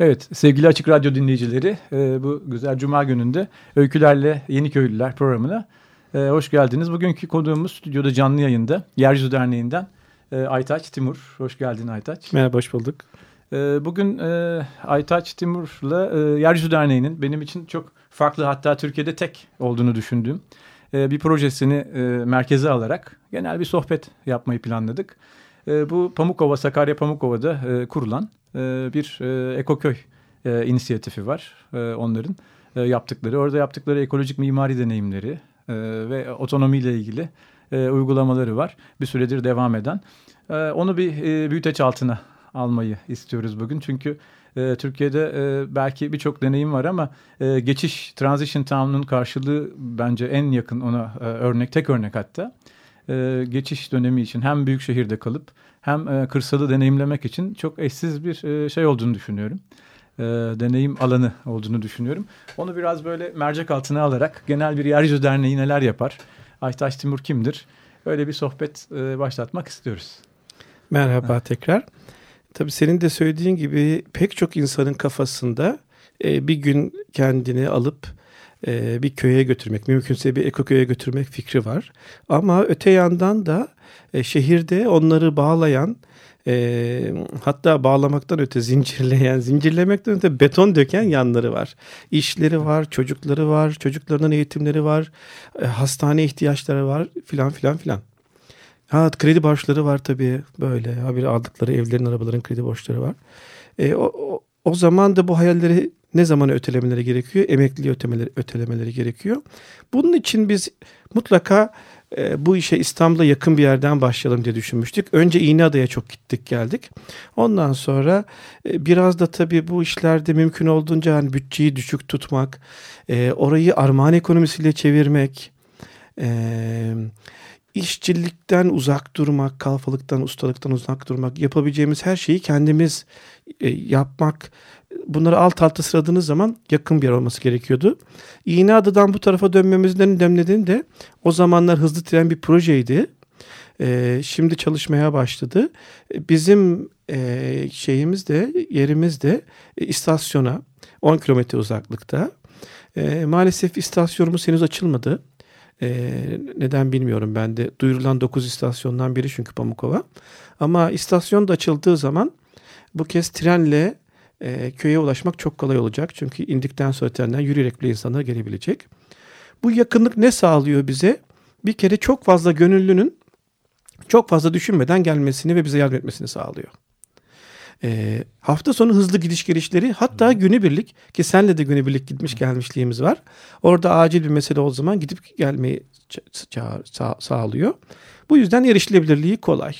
Evet sevgili Açık Radyo dinleyicileri e, bu güzel cuma gününde Öykülerle Yeni Köylüler programına e, hoş geldiniz. Bugünkü konuğumuz stüdyoda canlı yayında Yeryüzü Derneği'nden e, Aytaç Timur. Hoş geldin Aytaç. Merhaba hoş bulduk. Bugün Aytaç Timur'la Yeryüzü Derneği'nin benim için çok farklı hatta Türkiye'de tek olduğunu düşündüğüm bir projesini merkeze alarak genel bir sohbet yapmayı planladık. Bu Pamukova, Sakarya Pamukova'da kurulan e, bir e, ekoköy e, inisiyatifi var onların yaptıkları. Orada yaptıkları ekolojik mimari deneyimleri ve otonomiyle ilgili uygulamaları var. Bir süredir devam eden. Onu bir büyüteç altına almayı istiyoruz bugün. Çünkü Türkiye'de belki birçok deneyim var ama geçiş, transition town'un karşılığı bence en yakın ona örnek, tek örnek hatta. Geçiş dönemi için hem büyük şehirde kalıp hem e, kırsalı deneyimlemek için çok eşsiz bir e, şey olduğunu düşünüyorum. E, deneyim alanı olduğunu düşünüyorum. Onu biraz böyle mercek altına alarak genel bir yeryüzü derneği neler yapar? Aytaş Timur kimdir? Öyle bir sohbet e, başlatmak istiyoruz. Merhaba tekrar. Tabii senin de söylediğin gibi pek çok insanın kafasında e, bir gün kendini alıp e, bir köye götürmek, mümkünse bir ekoköye götürmek fikri var. Ama öte yandan da e, şehirde onları bağlayan e, hatta bağlamaktan öte zincirleyen, zincirlemekten öte beton döken yanları var. İşleri var, çocukları var, çocuklarının eğitimleri var, e, hastane ihtiyaçları var filan filan filan. Ha kredi borçları var tabii böyle. Haberi aldıkları evlerin, arabaların kredi borçları var. E, o, o, o zaman da bu hayalleri ne zaman ötelemeleri gerekiyor? Emekli ötemeleri, ötelemeleri gerekiyor. Bunun için biz mutlaka e, bu işe İstanbul'a yakın bir yerden başlayalım diye düşünmüştük. Önce İğneada'ya çok gittik geldik. Ondan sonra e, biraz da tabii bu işlerde mümkün olduğunca hani bütçeyi düşük tutmak, e, orayı armağan ekonomisiyle çevirmek, e, işçilikten uzak durmak, kalfalıktan, ustalıktan uzak durmak, yapabileceğimiz her şeyi kendimiz e, yapmak bunları alt alta sıradığınız zaman yakın bir yer olması gerekiyordu. İğneada'dan bu tarafa dönmemizin en önemli de o zamanlar hızlı tren bir projeydi. Ee, şimdi çalışmaya başladı. Bizim e, şeyimiz de yerimiz de e, istasyona 10 kilometre uzaklıkta. E, maalesef istasyonumuz henüz açılmadı. E, neden bilmiyorum ben de. Duyurulan 9 istasyondan biri çünkü Pamukova. Ama istasyon da açıldığı zaman bu kez trenle e, köye ulaşmak çok kolay olacak. Çünkü indikten sonra trenden yürüyerek bile insanlar gelebilecek. Bu yakınlık ne sağlıyor bize? Bir kere çok fazla gönüllünün çok fazla düşünmeden gelmesini ve bize yardım etmesini sağlıyor. E, hafta sonu hızlı gidiş gelişleri hatta günübirlik ki senle de günübirlik gitmiş gelmişliğimiz var. Orada acil bir mesele olduğu zaman gidip gelmeyi ça- sağlıyor. Bu yüzden erişilebilirliği kolay.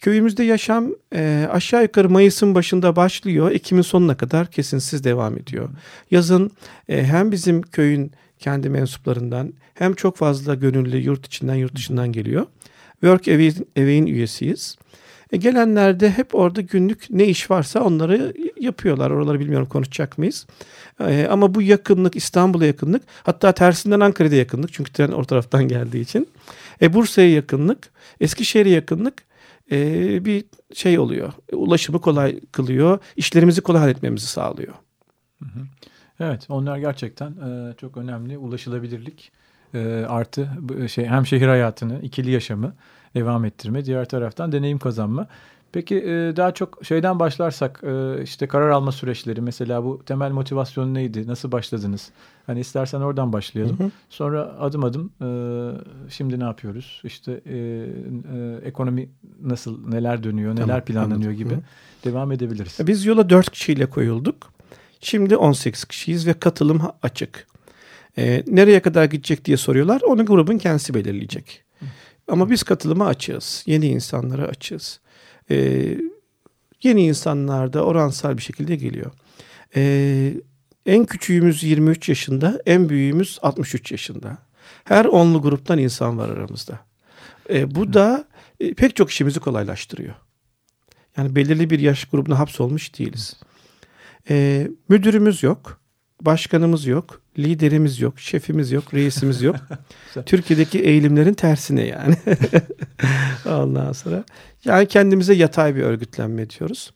Köyümüzde yaşam e, aşağı yukarı Mayıs'ın başında başlıyor. Ekim'in sonuna kadar kesintisiz devam ediyor. Yazın e, hem bizim köyün kendi mensuplarından hem çok fazla gönüllü yurt içinden yurt dışından geliyor. Work Away'in üyesiyiz. E, gelenler de hep orada günlük ne iş varsa onları yapıyorlar. Oraları bilmiyorum konuşacak mıyız? E, ama bu yakınlık İstanbul'a yakınlık hatta tersinden Ankara'da yakınlık çünkü tren o taraftan geldiği için. E, Bursa'ya yakınlık, Eskişehir'e yakınlık e, bir şey oluyor. Ulaşımı kolay kılıyor. işlerimizi kolay halletmemizi sağlıyor. Evet onlar gerçekten e, çok önemli. Ulaşılabilirlik e, artı şey hem şehir hayatını, ikili yaşamı devam ettirme. Diğer taraftan deneyim kazanma. Peki e, daha çok şeyden başlarsak e, işte karar alma süreçleri mesela bu temel motivasyon neydi? Nasıl başladınız? Hani istersen oradan başlayalım. Hı hı. Sonra adım adım e, şimdi ne yapıyoruz? İşte ekonomi nasıl, neler dönüyor, neler tamam, planlanıyor anladım. gibi hı. devam edebiliriz. Biz yola dört kişiyle koyulduk. Şimdi 18 kişiyiz ve katılım açık. Nereye kadar gidecek diye soruyorlar. Onu grubun kendisi belirleyecek. Hı. Ama biz katılıma açığız. Yeni insanlara açığız. E, yeni insanlar da oransal bir şekilde geliyor. Ee, en küçüğümüz 23 yaşında, en büyüğümüz 63 yaşında. Her onlu gruptan insan var aramızda. Ee, bu da e, pek çok işimizi kolaylaştırıyor. Yani belirli bir yaş grubuna hapsolmuş değiliz. Ee, müdürümüz yok, başkanımız yok, liderimiz yok, şefimiz yok, reisimiz yok. Türkiye'deki eğilimlerin tersine yani. Ondan sonra yani kendimize yatay bir örgütlenme diyoruz.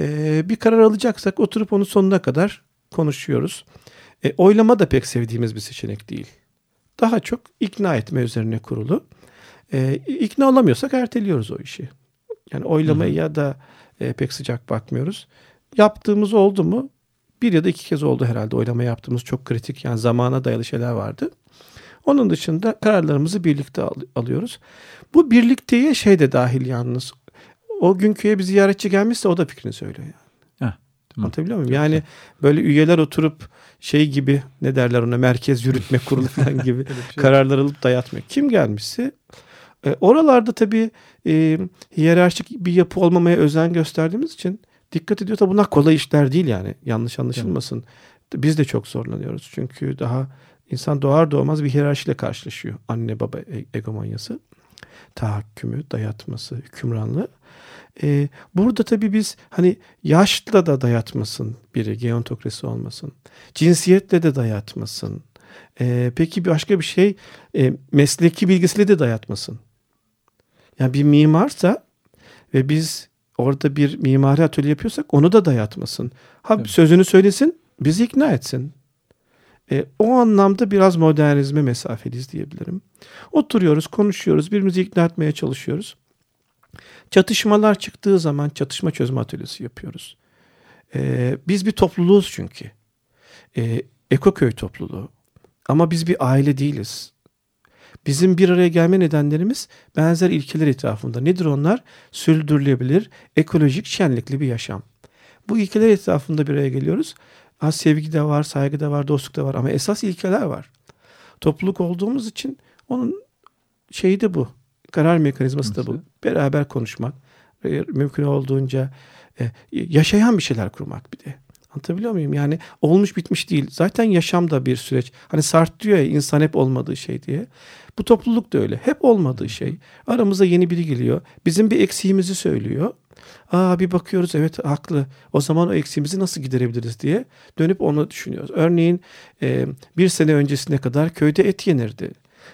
Ee, bir karar alacaksak oturup onu sonuna kadar konuşuyoruz. E, oylama da pek sevdiğimiz bir seçenek değil. Daha çok ikna etme üzerine kurulu. E, ikna olamıyorsak erteliyoruz o işi. Yani oylamaya da e, pek sıcak bakmıyoruz. Yaptığımız oldu mu? Bir ya da iki kez oldu herhalde oylama yaptığımız çok kritik yani zamana dayalı şeyler vardı. Onun dışında kararlarımızı birlikte al- alıyoruz. Bu birlikteye şey de dahil yalnız. O gün köye bir ziyaretçi gelmişse o da fikrini söylüyor yani. Heh, tamam. Anlatabiliyor muyum? Yani böyle üyeler oturup şey gibi ne derler ona merkez yürütme kurulu falan gibi şey kararlar alıp dayatmıyor. Kim gelmişse e, oralarda tabii e, hiyerarşik bir yapı olmamaya özen gösterdiğimiz için dikkat ediyor. Tabii bunlar kolay işler değil yani. Yanlış anlaşılmasın. Biz de çok zorlanıyoruz. Çünkü daha insan doğar doğmaz bir hiyerarşiyle karşılaşıyor. Anne baba e- egomanyası, tahakkümü, dayatması, hükümranlığı. Ee, burada tabii biz hani yaşla da dayatmasın biri, geontokrasi olmasın. Cinsiyetle de dayatmasın. Ee, peki başka bir şey e, mesleki bilgisiyle de dayatmasın. Yani bir mimarsa ve biz orada bir mimari atölye yapıyorsak onu da dayatmasın. Ha Evet. sözünü söylesin, bizi ikna etsin. E, o anlamda biraz modernizme mesafeliyiz diyebilirim. Oturuyoruz, konuşuyoruz, birbirimizi ikna etmeye çalışıyoruz. Çatışmalar çıktığı zaman çatışma çözme atölyesi yapıyoruz. E, biz bir topluluğuz çünkü. E, Ekoköy topluluğu. Ama biz bir aile değiliz. Bizim bir araya gelme nedenlerimiz benzer ilkeler etrafında. Nedir onlar? Sürdürülebilir, ekolojik, şenlikli bir yaşam. Bu ilkeler etrafında bir araya geliyoruz. Ha, sevgi de var, saygı da var, dostluk da var ama esas ilkeler var. Topluluk olduğumuz için onun şeyi de bu. Karar mekanizması da bu. Beraber konuşmak, e, mümkün olduğunca e, yaşayan bir şeyler kurmak bir de. Anlatabiliyor muyum? Yani olmuş bitmiş değil. Zaten yaşam da bir süreç. Hani Sartre diyor ya insan hep olmadığı şey diye. Bu topluluk da öyle. Hep olmadığı şey. Aramıza yeni biri geliyor. Bizim bir eksiğimizi söylüyor. Aa bir bakıyoruz evet haklı. O zaman o eksiğimizi nasıl giderebiliriz diye dönüp onu düşünüyoruz. Örneğin e, bir sene öncesine kadar köyde et yenirdi.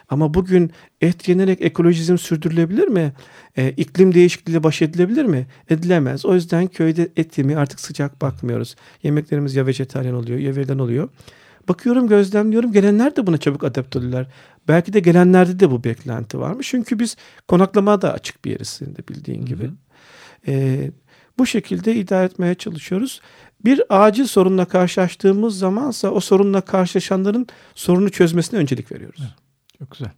Ama bugün et yenerek ekolojizm sürdürülebilir mi? E, iklim değişikliğiyle baş edilebilir mi? Edilemez. O yüzden köyde et yemeye artık sıcak bakmıyoruz. Yemeklerimiz ya vejetaryen oluyor ya vegan oluyor. Bakıyorum gözlemliyorum gelenler de buna çabuk adapte oluyorlar. Belki de gelenlerde de bu beklenti varmış. Çünkü biz konaklamaya da açık bir yeriz de bildiğin gibi. Hı hı. E, bu şekilde idare etmeye çalışıyoruz. Bir acil sorunla karşılaştığımız zamansa o sorunla karşılaşanların sorunu çözmesine öncelik veriyoruz. Çok güzel.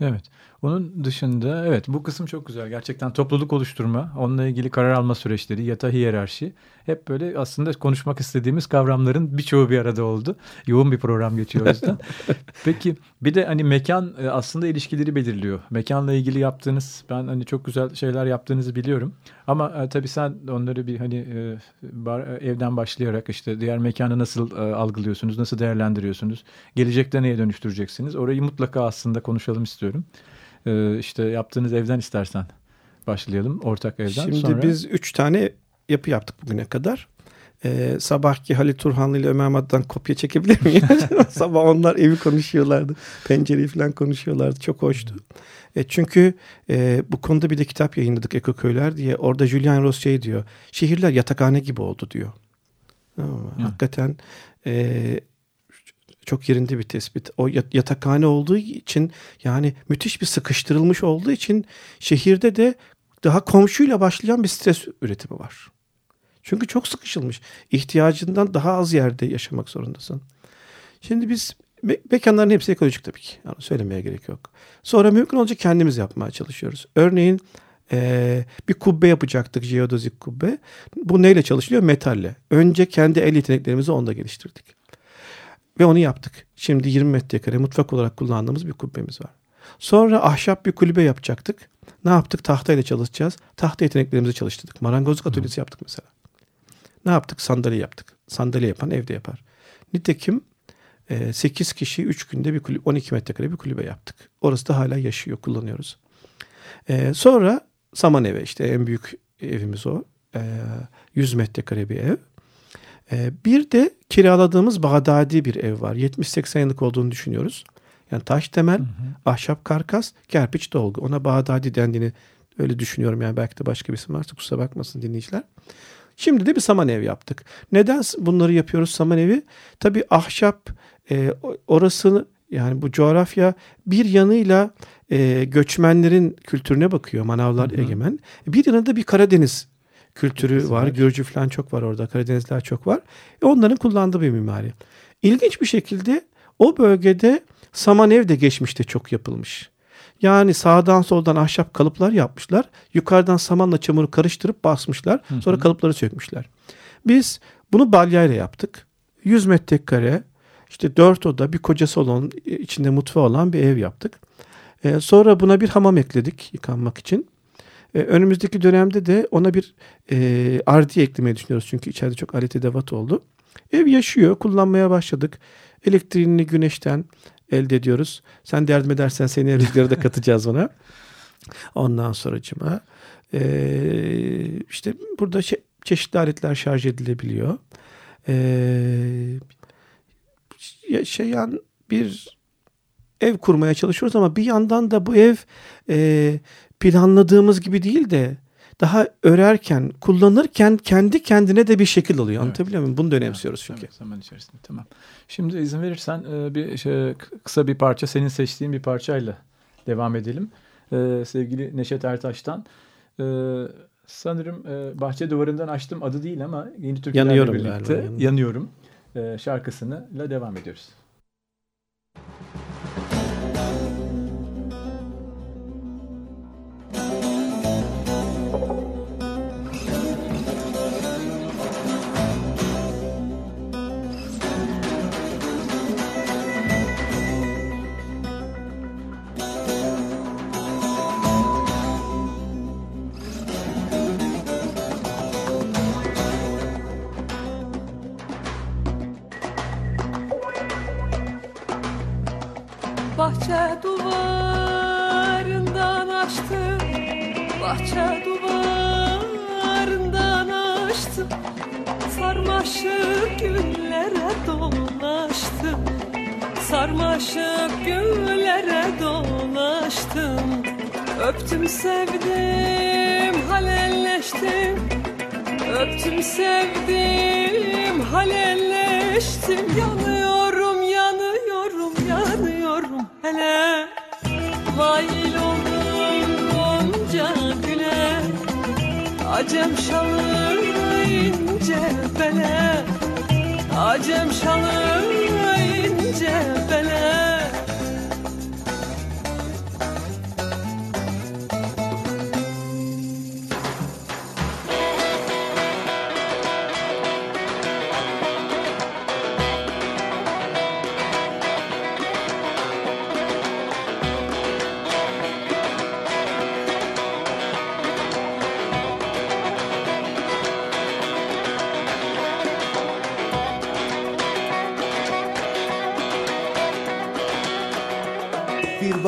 Evet. Onun dışında evet bu kısım çok güzel. Gerçekten topluluk oluşturma, onunla ilgili karar alma süreçleri, yata hiyerarşi hep böyle aslında konuşmak istediğimiz kavramların birçoğu bir arada oldu. Yoğun bir program geçiyor o yüzden. Peki bir de hani mekan e, aslında ilişkileri belirliyor. Mekanla ilgili yaptığınız ben hani çok güzel şeyler yaptığınızı biliyorum. Ama e, tabii sen onları bir hani e, bar, e, evden başlayarak işte diğer mekanı nasıl e, algılıyorsunuz, nasıl değerlendiriyorsunuz, gelecekte neye dönüştüreceksiniz? Orayı mutlaka aslında konuşalım istiyorum. E, işte yaptığınız evden istersen başlayalım ortak evden. Şimdi Sonra... biz üç tane yapı yaptık bugüne kadar. Ee, sabahki Halit Turhanlı ile Ömer Mad'dan kopya çekebilir miyim? Sabah onlar evi konuşuyorlardı. Pencereyi falan konuşuyorlardı. Çok hoştu. E, çünkü e, bu konuda bir de kitap yayınladık Eko Köyler diye. Orada Julian Ross şey diyor. Şehirler yatakhane gibi oldu diyor. Tamam mı? Hakikaten e, çok yerinde bir tespit. O yat- yatakhane olduğu için yani müthiş bir sıkıştırılmış olduğu için şehirde de daha komşuyla başlayan bir stres üretimi var. Çünkü çok sıkışılmış. İhtiyacından daha az yerde yaşamak zorundasın. Şimdi biz me- mekanların hepsi ekolojik tabii ki. Yani söylemeye gerek yok. Sonra mümkün olunca kendimiz yapmaya çalışıyoruz. Örneğin eee, bir kubbe yapacaktık. Jeodozik kubbe. Bu neyle çalışılıyor? Metalle. Önce kendi el yeteneklerimizi onda geliştirdik. Ve onu yaptık. Şimdi 20 metrekare mutfak olarak kullandığımız bir kubbemiz var. Sonra ahşap bir kulübe yapacaktık. Ne yaptık? Tahtayla çalışacağız. Tahta yeteneklerimizi çalıştırdık. Marangozluk atölyesi yaptık mesela. Ne yaptık? Sandalye yaptık. sandalye yapan evde yapar. Nitekim 8 kişi 3 günde bir kulüp 12 metrekare bir kulübe yaptık. Orası da hala yaşıyor kullanıyoruz. Sonra Saman eve işte en büyük evimiz o. 100 metrekare bir ev. Bir de kiraladığımız Bağdadi bir ev var. 70-80 yıllık olduğunu düşünüyoruz. Yani taş temel, hı hı. ahşap karkas, kerpiç dolgu. Ona Bağdadi dendiğini öyle düşünüyorum. Yani belki de başka bir isim varsa kusura bakmasın dinleyiciler. Şimdi de bir saman ev yaptık. Neden bunları yapıyoruz saman evi? Tabii ahşap e, orası yani bu coğrafya bir yanıyla e, göçmenlerin kültürüne bakıyor. Manavlar hı hı. egemen. Bir yanında bir Karadeniz kültürü Kesinlikle. var. Gürcü falan çok var orada. Karadenizler çok var. E onların kullandığı bir mimari. İlginç bir şekilde o bölgede saman ev de geçmişte çok yapılmış. Yani sağdan soldan ahşap kalıplar yapmışlar. Yukarıdan samanla çamuru karıştırıp basmışlar. Sonra kalıpları sökmüşler. Biz bunu balyayla yaptık. 100 metrekare işte 4 oda bir koca salon içinde mutfağı olan bir ev yaptık. Ee, sonra buna bir hamam ekledik yıkanmak için. Ee, önümüzdeki dönemde de ona bir e, ardiye eklemeyi düşünüyoruz. Çünkü içeride çok alet edevat oldu. Ev yaşıyor. Kullanmaya başladık. Elektriğini güneşten, elde ediyoruz. Sen de yardım edersen seni evlilikleri de katacağız ona. Ondan sonracıma e, işte burada şey, çeşitli aletler şarj edilebiliyor. E, yaşayan bir ev kurmaya çalışıyoruz ama bir yandan da bu ev e, planladığımız gibi değil de daha örerken, kullanırken kendi kendine de bir şekil alıyor. Anlatabiliyor muyum? Bunu da önemsiyoruz çünkü. Evet, zaman içerisinde. Tamam. Şimdi izin verirsen e, bir şey, kısa bir parça, senin seçtiğin bir parçayla devam edelim. Ee, sevgili Neşet Ertaş'tan. Ee, sanırım e, Bahçe Duvarı'ndan açtım adı değil ama yeni yanıyorum birlikte galiba, yanıyorum. E, şarkısını ile devam ediyoruz. Bahçe duvarından açtım Sarmaşık güllere dolaştım Sarmaşık güllere dolaştım Öptüm sevdim halelleştim. Öptüm sevdim halelleştim. Yanıyorum yanıyorum yanıyorum. Hele Mail Acem şalı ince bele Acem şalı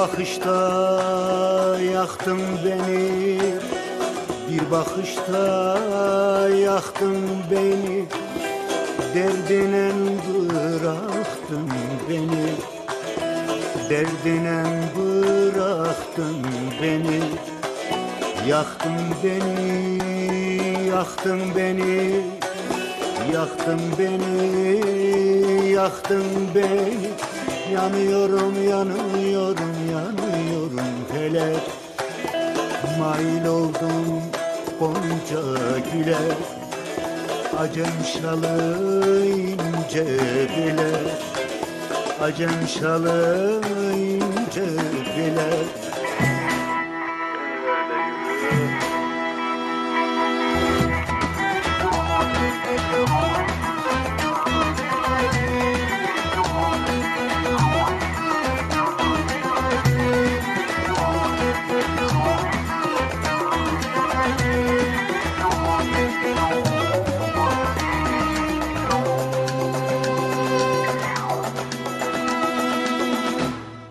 bakışta yaktın beni. Bir bakışta yaktın beni. Derdine bıraktın beni. Derdine bıraktın beni. Yaktın beni, yaktın beni. Yaktın beni, yaktın beni Yanıyorum, yanıyorum, yanıyorum hele Mail oldum gonca güle. Acem şalı ince bile Acem şalı ince bile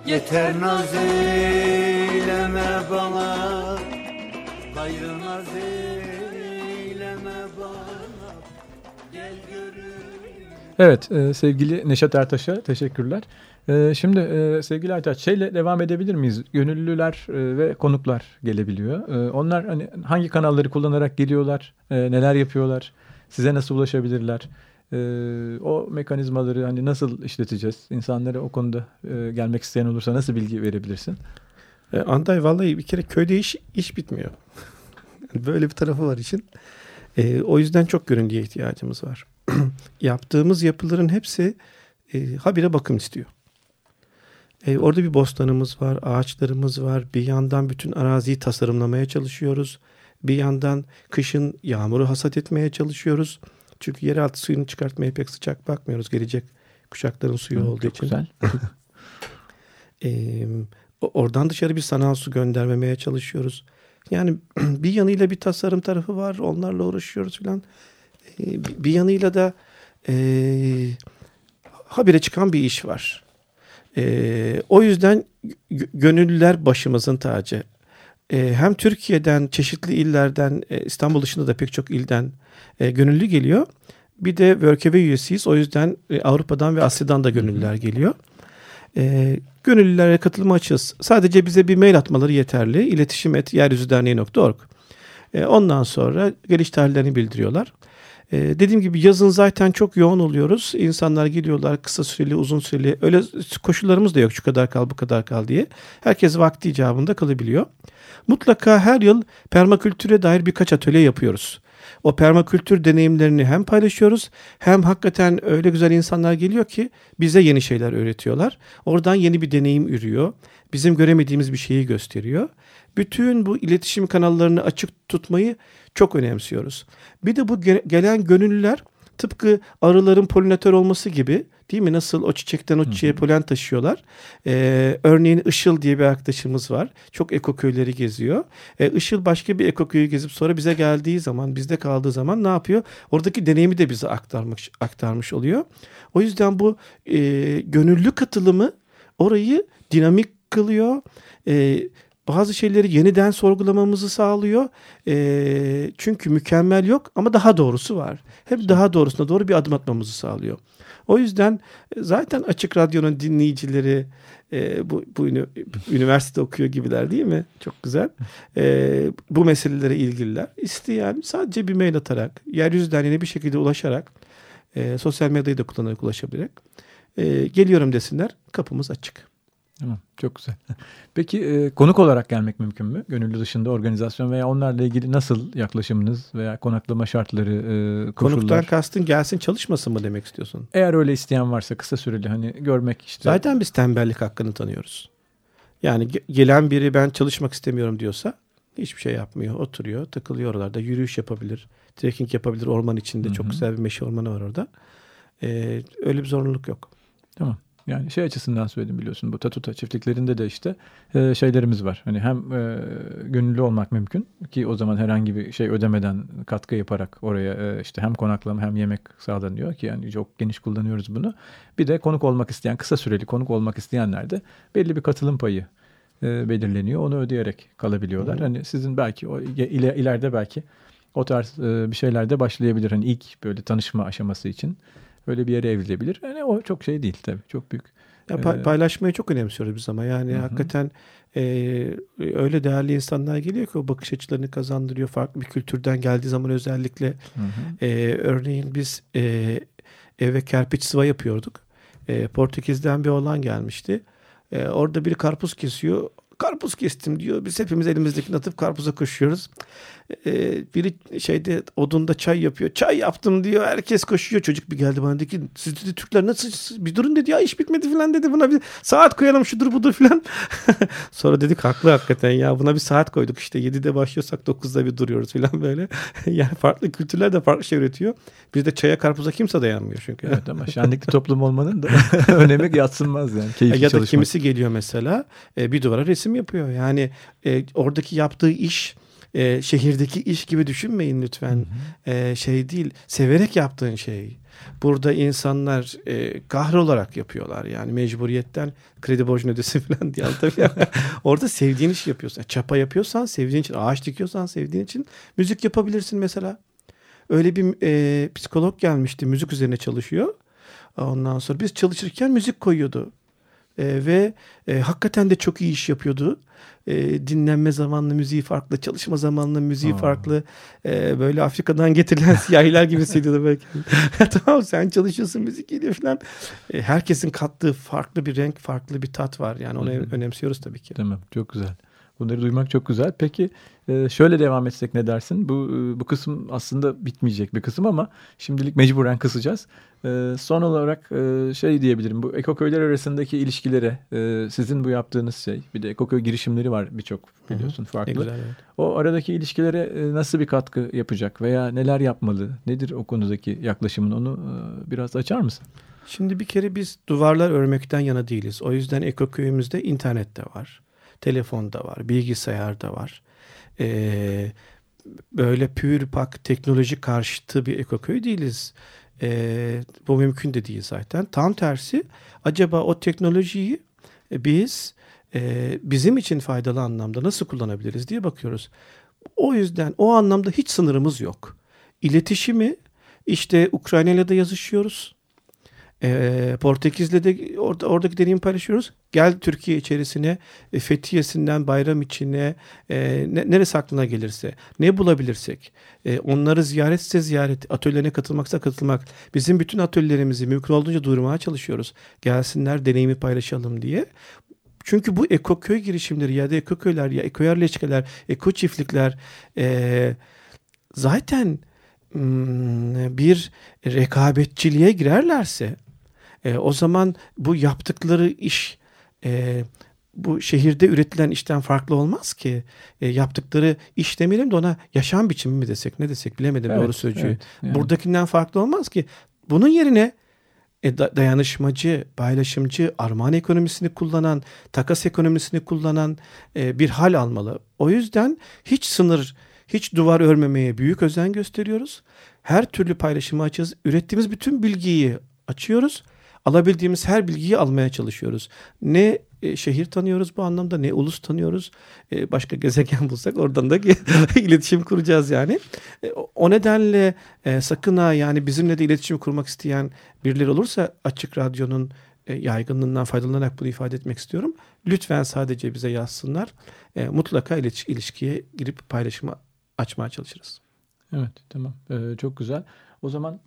Yeter naz eyleme bana Gayrı naz eyleme bana Gel görün Evet e, sevgili Neşet Ertaş'a teşekkürler. E, şimdi e, sevgili Aytaç şeyle devam edebilir miyiz? Gönüllüler e, ve konuklar gelebiliyor. E, onlar hani hangi kanalları kullanarak geliyorlar? E, neler yapıyorlar? Size nasıl ulaşabilirler? E, o mekanizmaları hani nasıl işleteceğiz? İnsanlara o konuda e, gelmek isteyen olursa nasıl bilgi verebilirsin? E, Anday vallahi bir kere köyde iş iş bitmiyor. Böyle bir tarafı var için. E, o yüzden çok görüntüye ihtiyacımız var. Yaptığımız yapıların hepsi e, habire bakım istiyor. E, orada bir bostanımız var, ağaçlarımız var. Bir yandan bütün araziyi tasarımlamaya çalışıyoruz. Bir yandan kışın yağmuru hasat etmeye çalışıyoruz. Çünkü yeraltı suyunu çıkartmaya pek sıcak bakmıyoruz. Gelecek kuşakların suyu olduğu Çok için. güzel. E, oradan dışarı bir sanal su göndermemeye çalışıyoruz. Yani bir yanıyla bir tasarım tarafı var. Onlarla uğraşıyoruz filan. E, bir- yanıyla da e, habire çıkan bir iş var. E, o yüzden gö- gönüllüler başımızın tacı. E, hem Türkiye'den, çeşitli illerden, e, İstanbul dışında da pek çok ilden e, gönüllü geliyor. Bir de WorkEve üyesiyiz. O yüzden e, Avrupa'dan ve Asya'dan da gönüllüler geliyor. E, gönüllülere katılma açığız. Sadece bize bir mail atmaları yeterli. İletişim et yeryüzüderneği.org. E, ondan sonra geliş tarihlerini bildiriyorlar. E, dediğim gibi yazın zaten çok yoğun oluyoruz. İnsanlar geliyorlar kısa süreli, uzun süreli. Öyle koşullarımız da yok şu kadar kal, bu kadar kal diye. Herkes vakti icabında kalabiliyor. Mutlaka her yıl permakültüre dair birkaç atölye yapıyoruz. O permakültür deneyimlerini hem paylaşıyoruz hem hakikaten öyle güzel insanlar geliyor ki bize yeni şeyler öğretiyorlar. Oradan yeni bir deneyim ürüyor. Bizim göremediğimiz bir şeyi gösteriyor. Bütün bu iletişim kanallarını açık tutmayı çok önemsiyoruz. Bir de bu ge- gelen gönüllüler tıpkı arıların polinatör olması gibi değil mi? Nasıl o çiçekten o çiçeğe polen taşıyorlar. Ee, örneğin Işıl diye bir arkadaşımız var. Çok ekoköyleri geziyor. Ee, Işıl başka bir ekoköyü gezip sonra bize geldiği zaman, bizde kaldığı zaman ne yapıyor? Oradaki deneyimi de bize aktarmış, aktarmış oluyor. O yüzden bu e, gönüllü katılımı orayı dinamik kılıyor. E, bazı şeyleri yeniden sorgulamamızı sağlıyor. E, çünkü mükemmel yok ama daha doğrusu var. Hep daha doğrusuna doğru bir adım atmamızı sağlıyor. O yüzden e, zaten Açık Radyo'nun dinleyicileri e, bu, bu üniversite okuyor gibiler değil mi? Çok güzel. E, bu meselelere ilgililer. İsteyen sadece bir mail atarak, yeryüzü derneğine bir şekilde ulaşarak, e, sosyal medyayı da kullanarak ulaşabilerek e, geliyorum desinler. Kapımız açık. Tamam, çok güzel. Peki e, konuk olarak gelmek mümkün mü? Gönüllü dışında organizasyon veya onlarla ilgili nasıl yaklaşımınız veya konaklama şartları, e, koşullar? Konuktan kastın gelsin çalışmasın mı demek istiyorsun? Eğer öyle isteyen varsa kısa süreli hani görmek işte. Zaten biz tembellik hakkını tanıyoruz. Yani ge- gelen biri ben çalışmak istemiyorum diyorsa hiçbir şey yapmıyor. Oturuyor, takılıyor oralarda. Yürüyüş yapabilir, trekking yapabilir orman içinde. Hı hı. Çok güzel bir meşe ormanı var orada. Ee, öyle bir zorunluluk yok. Tamam. Yani şey açısından söyledim biliyorsun bu tatuta çiftliklerinde de işte e, şeylerimiz var. Hani hem e, gönüllü olmak mümkün ki o zaman herhangi bir şey ödemeden katkı yaparak oraya e, işte hem konaklama hem yemek sağlanıyor ki yani çok geniş kullanıyoruz bunu. Bir de konuk olmak isteyen kısa süreli konuk olmak isteyenler de belli bir katılım payı e, belirleniyor. Onu ödeyerek kalabiliyorlar. Hı. Hani sizin belki o ile- ileride belki o tarz e, bir şeyler de başlayabilir. Hani ilk böyle tanışma aşaması için öyle bir yere evrilebilir. Yani o çok şey değil tabii. Çok büyük. Ya pa- Ee, paylaşmayı çok önemsiyoruz biz ama yani Hı hı. hakikaten e, öyle değerli insanlar geliyor ki o bakış açılarını kazandırıyor. Farklı bir kültürden geldiği zaman özellikle. Ee, örneğin biz e, eve kerpiç sıva yapıyorduk. E, Portekiz'den bir oğlan gelmişti. E, orada biri karpuz kesiyor. Karpuz kestim diyor. Biz hepimiz elimizdekini atıp karpuza koşuyoruz. E, biri şeyde odunda çay yapıyor. Çay yaptım diyor. Herkes koşuyor. Çocuk bir geldi bana dedi ki siz dedi Türkler nasıl siz- bir durun dedi ya iş bitmedi falan dedi. Buna bir saat koyalım şudur budur falan. Sonra dedik haklı hakikaten ya buna bir saat koyduk işte 7'de başlıyorsak 9'da bir duruyoruz falan böyle. yani farklı kültürler de farklı şey üretiyor. Bizde çaya karpuza kimse dayanmıyor çünkü. Evet ama şenlikli toplum olmanın da önemi yatsınmaz yani. Keyifli ya da çalışmak. kimisi geliyor mesela e, bir duvara resim yapıyor. Yani e, oradaki yaptığı iş e, şehirdeki iş gibi düşünmeyin lütfen. E, şey değil, severek yaptığın şey. Burada insanlar e, kahrolarak yapıyorlar yani mecburiyetten kredi borcunu ödesin falan diye tabii. Orada sevdiğin işi yapıyorsun. Çapa yapıyorsan sevdiğin için, ağaç dikiyorsan sevdiğin için müzik yapabilirsin mesela. Öyle bir e, psikolog gelmişti müzik üzerine çalışıyor. Ondan sonra biz çalışırken müzik koyuyordu. E, ve e, hakikaten de çok iyi iş yapıyordu. E, dinlenme zamanlı müziği farklı, çalışma zamanlı müziği Aa. farklı. E, böyle Afrika'dan getirilen siyahiler gibi hissediyordu belki. tamam sen çalışıyorsun müzik geliyor falan. E, herkesin kattığı farklı bir renk, farklı bir tat var. Yani onu önemsiyoruz tabii ki. Tamam çok güzel. Bunları duymak çok güzel. Peki e, şöyle devam etsek ne dersin? Bu e, bu kısım aslında bitmeyecek bir kısım ama şimdilik mecburen kısacağız. E, son olarak şey diyebilirim. Bu ekoköyler arasındaki ilişkilere sizin bu yaptığınız şey. Bir de ekoköy girişimleri var birçok biliyorsun Ne farklı. güzel. evet. O aradaki ilişkilere nasıl bir katkı yapacak veya neler yapmalı? Nedir o konudaki yaklaşımın? Onu biraz açar mısın? Şimdi bir kere biz duvarlar örmekten yana değiliz. O yüzden ekoköyümüzde internette var. Telefonda var, bilgisayarda var. Ee, böyle pür pak teknoloji karşıtı bir ekoköy değiliz. Ee, bu mümkün de değil zaten. Tam tersi acaba o teknolojiyi biz e, bizim için faydalı anlamda nasıl kullanabiliriz diye bakıyoruz. O yüzden o anlamda hiç sınırımız yok. İletişimi işte Ukrayna ile de yazışıyoruz. Ee, Portekiz'le de orada, oradaki deneyimi paylaşıyoruz. Gel Türkiye içerisine, e, Fethiye'sinden bayram içine, e, ne- neresi aklına gelirse, ne bulabilirsek, e, onları ziyaretse ziyaret, atölyelerine katılmaksa katılmak. Bizim bütün atölyelerimizi mümkün olduğunca duyurmaya çalışıyoruz. Gelsinler, deneyimi paylaşalım diye. Çünkü bu ekoköy girişimleri ya da ekoköyler ya ekoyerleşkeler, eko çiftlikler e, zaten hmm, bir rekabetçiliğe girerlerse e, o zaman bu yaptıkları iş e, bu şehirde üretilen işten farklı olmaz ki. E, yaptıkları iş demeyelim de ona yaşam biçimi mi desek ne desek bilemedim doğru sözcüğü. evet. Yani Buradakinden farklı olmaz ki. Bunun yerine e, da- dayanışmacı, paylaşımcı, armağan ekonomisini kullanan, takas ekonomisini kullanan e, bir hal almalı. O yüzden hiç sınır, hiç duvar örmemeye büyük özen gösteriyoruz. Her türlü paylaşımı açığız. Ürettiğimiz bütün bilgiyi açıyoruz. Alabildiğimiz her bilgiyi almaya çalışıyoruz. Ne e, şehir tanıyoruz bu anlamda ne ulus tanıyoruz. E, başka gezegen bulsak oradan da iletişim kuracağız yani. E, o- nedenle sakın ha yani bizimle de iletişim kurmak isteyen birileri olursa Açık Radyo'nun yaygınlığından faydalanarak bunu ifade etmek istiyorum. Lütfen sadece bize yazsınlar. Mutlaka ilişkiye girip paylaşımı açmaya çalışırız. Evet tamam Ee, çok güzel. O zaman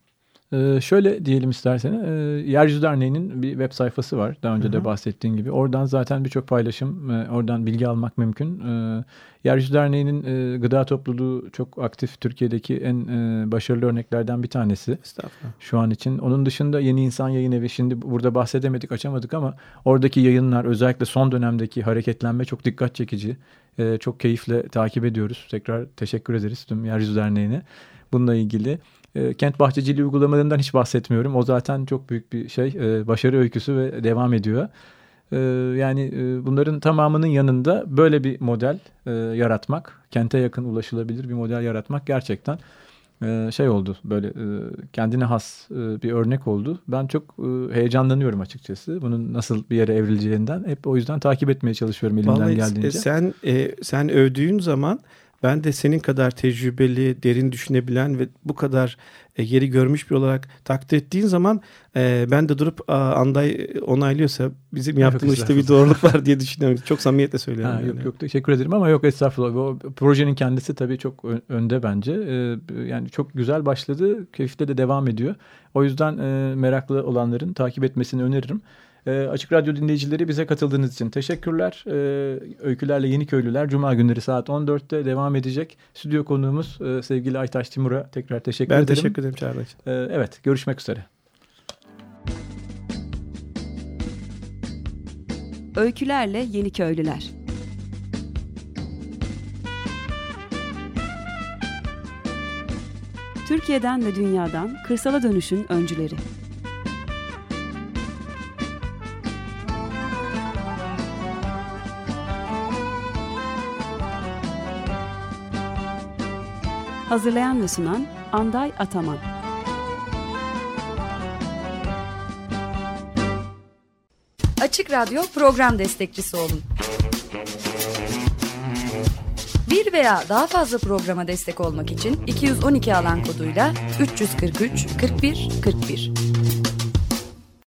e, şöyle diyelim istersen e, Yeryüzü Derneği'nin bir web sayfası var. Daha önce Hı de bahsettiğin gibi. Oradan zaten birçok paylaşım, e, oradan bilgi almak mümkün. E, Yeryüzü Derneği'nin e, gıda topluluğu çok aktif. Türkiye'deki en e, başarılı örneklerden bir tanesi Estağfurullah. şu an için. Onun dışında Yeni İnsan Yayın Evi şimdi burada bahsedemedik, açamadık ama oradaki yayınlar özellikle son dönemdeki hareketlenme çok dikkat çekici. Ee, çok keyifle takip ediyoruz. Tekrar teşekkür ederiz tüm Yeryüzü Derneği'ne bununla ilgili. Ee, kent bahçeciliği uygulamalarından hiç bahsetmiyorum. O zaten çok büyük bir şey. Ee, başarı öyküsü ve devam ediyor. Ee, yani e, bunların tamamının yanında böyle bir model e, yaratmak, kente yakın ulaşılabilir bir model yaratmak gerçekten e, şey oldu böyle e, kendine has e, bir örnek oldu. Ben çok e, heyecanlanıyorum açıkçası. Bunun nasıl bir yere evrileceğinden. Hep o yüzden takip etmeye çalışıyorum elimden Vallahi geldiğince. e, sen e, sen övdüğün zaman ben de senin kadar tecrübeli, derin düşünebilen ve bu kadar e, yeri görmüş bir olarak takdir ettiğin zaman e, ben de durup aa, Anday onaylıyorsa bizim yaptığımız işte bir doğruluk var diye düşünüyorum. Çok samimiyetle söylüyorum. Ha, yani. yok yok teşekkür ederim ama yok estağfurullah. O projenin kendisi tabii çok önde bence. Ee, yani çok güzel başladı. Keyifle de devam ediyor. O yüzden e, meraklı olanların takip etmesini öneririm. E, Açık Radyo dinleyicileri bize katıldığınız için teşekkürler. E, Öykülerle Yeni Köylüler Cuma günleri saat 14'te devam edecek. Stüdyo konuğumuz e, sevgili Aytaş Timur'a tekrar teşekkür Ben ederim. teşekkür ederim için. E, evet görüşmek üzere. Öykülerle Yeni Köylüler. Türkiye'den ve dünyadan kırsala dönüşün öncüleri. Hazırlayan ve sunan Anday Ataman Açık Radyo program destekçisi olun. Bir veya daha fazla programa destek olmak için 212 alan koduyla 343 41 41.